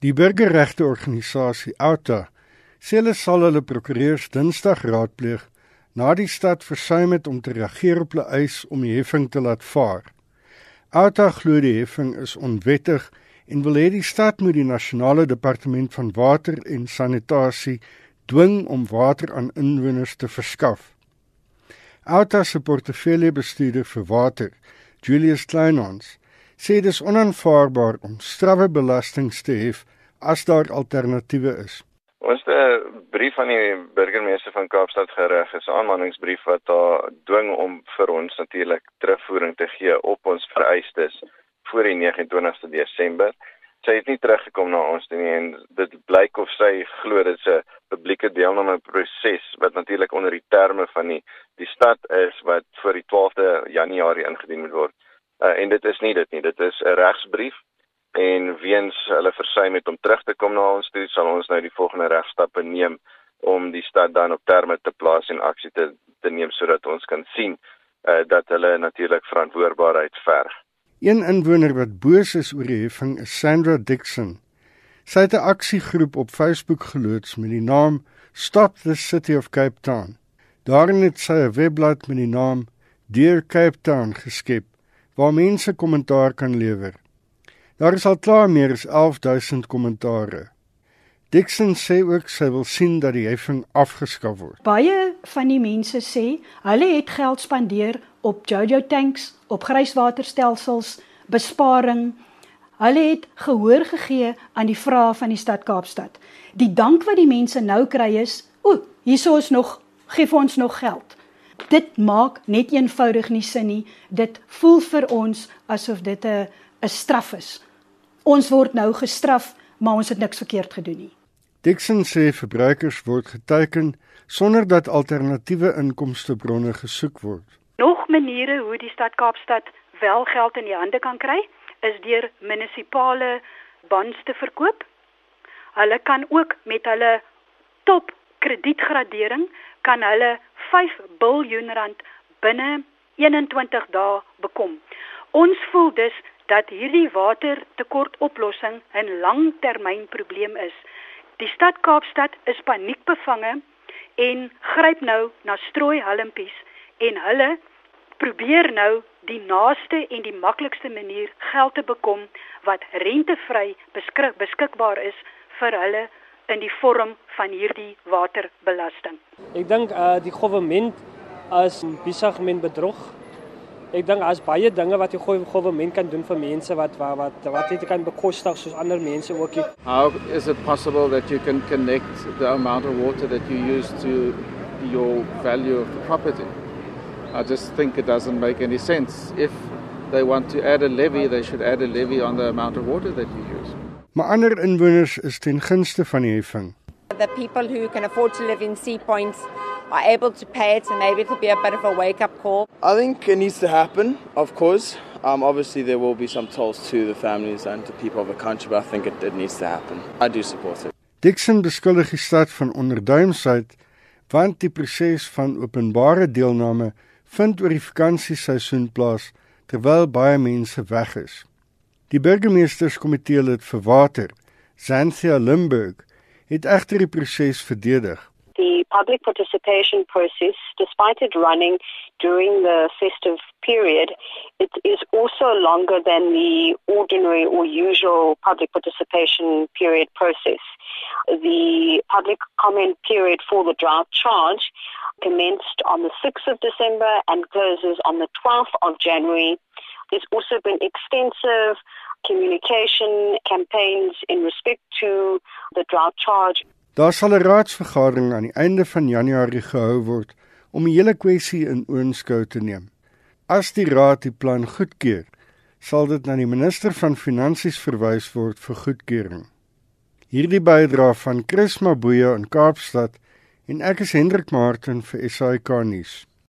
Die burgerregteorganisasie Outa sê hulle sal hulle prokureurs Dinsdag raadpleeg na die stad versuim het om te reageer op hulle eis om die heffing te laat vaar. Outa glo die heffing is onwettig en wil hê die stad moet die nasionale departement van water en sanitasie dwing om water aan inwoners te verskaf. Outa se portefeuljebestuurder vir water, Julius Kleinhans, sê dis onaanvaarbaar om strawwe belastings te hef as daar alternatiewe is. Ons het 'n brief aan die burgemeester van Kaapstad gerig, 'n aanmaningsbrief wat daar dwing om vir ons natuurlik terugvoering te gee op ons vereistes voor die 29ste Desember. Sy het nie teruggekom na ons nie en dit blyk of sy glo dit is 'n publieke deelname proses wat natuurlik onder die terme van die die stad is wat vir die 12de Januarie ingedien moet word. Uh, en dit is nie dit nie, dit is 'n regsbrief en weens hulle versuim het om terug te kom na ons toe, sal ons nou die volgende regstappe neem om die stad dan op terme te plaas en aksie te te neem sodat ons kan sien uh, dat hulle natuurlik verantwoordbaarheid verg. Een inwoner wat boos is oor die heffing is Sandra Dixon. Sy het 'n aksiegroep op Facebook geloods met die naam Stop the City of Cape Town. Daarin het sy 'n webblad met die naam Dear Cape Town geskep waar mense kommentaar kan lewer. Daar is al klaar meer as 11000 kommentare. Dixon sê ook sy wil sien dat die heffing afgeskaf word. Baie van die mense sê hulle het geld spandeer op Jojo tanks, op grijswaterstelsels, besparing. Hulle het gehoor gegee aan die vrae van die stad Kaapstad. Die dank wat die mense nou kry is, o, hierso is nog, gee vir ons nog geld. Dit maak net eenvoudig nie sin nie. Dit voel vir ons asof dit 'n 'n straf is ons word nou gestraf, maar ons het niks verkeerd gedoen nie. Dixon sê verbruikers word geteken sonder dat alternatiewe inkomstebronne gesoek word. Nog maniere hoe die stad Kaapstad wel geld in die hande kan kry, is deur munisipale bonds te verkoop. Hulle kan ook met hulle top kredietgradering kan hulle 5 miljard rand binne 21 dae bekom. Ons voel dus dat hierdie watertekortoplossing 'n langtermynprobleem is. Die stad Kaapstad is paniekbevange en gryp nou na strooihalmpies en hulle probeer nou die naaste en die maklikste manier geld te bekom wat rentevry beskik, beskikbaar is vir hulle in die vorm van hierdie waterbelasting. Ek dink uh die regering as besig met bedrog Ek dink daar's baie dinge wat die regering kan doen vir mense wat wat wat wat dit kan bekostig soos ander mense ook. How is it possible that you can connect the amount of water that you use to your value of the property? I just think it doesn't make any sense. If they want to add a levy, they should add a levy on the amount of water that you use. Maar ander inwoners is ten gunste van die heffing. The people who can afford to live in sea points are able to pay it, and maybe it'll be a bit of a wake up call. I think it needs to happen, of course. Um, obviously, there will be some tolls to the families and to people of the country, but I think it, it needs to happen. I do support it. Dixon beskuldig die stad van onderduimsheid want die proses van openbare deelname vind oor die vakansieseisoen plaas terwyl baie mense weg is. Die burgemeesterskomitee lid vir water, Xanthia Limburg, het egter die proses verdedig the public participation process, despite it running during the festive period, it is also longer than the ordinary or usual public participation period process. The public comment period for the draft charge commenced on the 6th of December and closes on the 12th of January. There's also been extensive communication campaigns in respect to the drought charge. Daar sal 'n raadsvergadering aan die einde van Januarie gehou word om die hele kwessie in oënskou te neem. As die raad die plan goedkeur, sal dit na die minister van finansies verwys word vir goedkeuring. Hierdie bydra van Chris Mabuya in Kaapstad en ek is Hendrik Martin vir SAK nuus.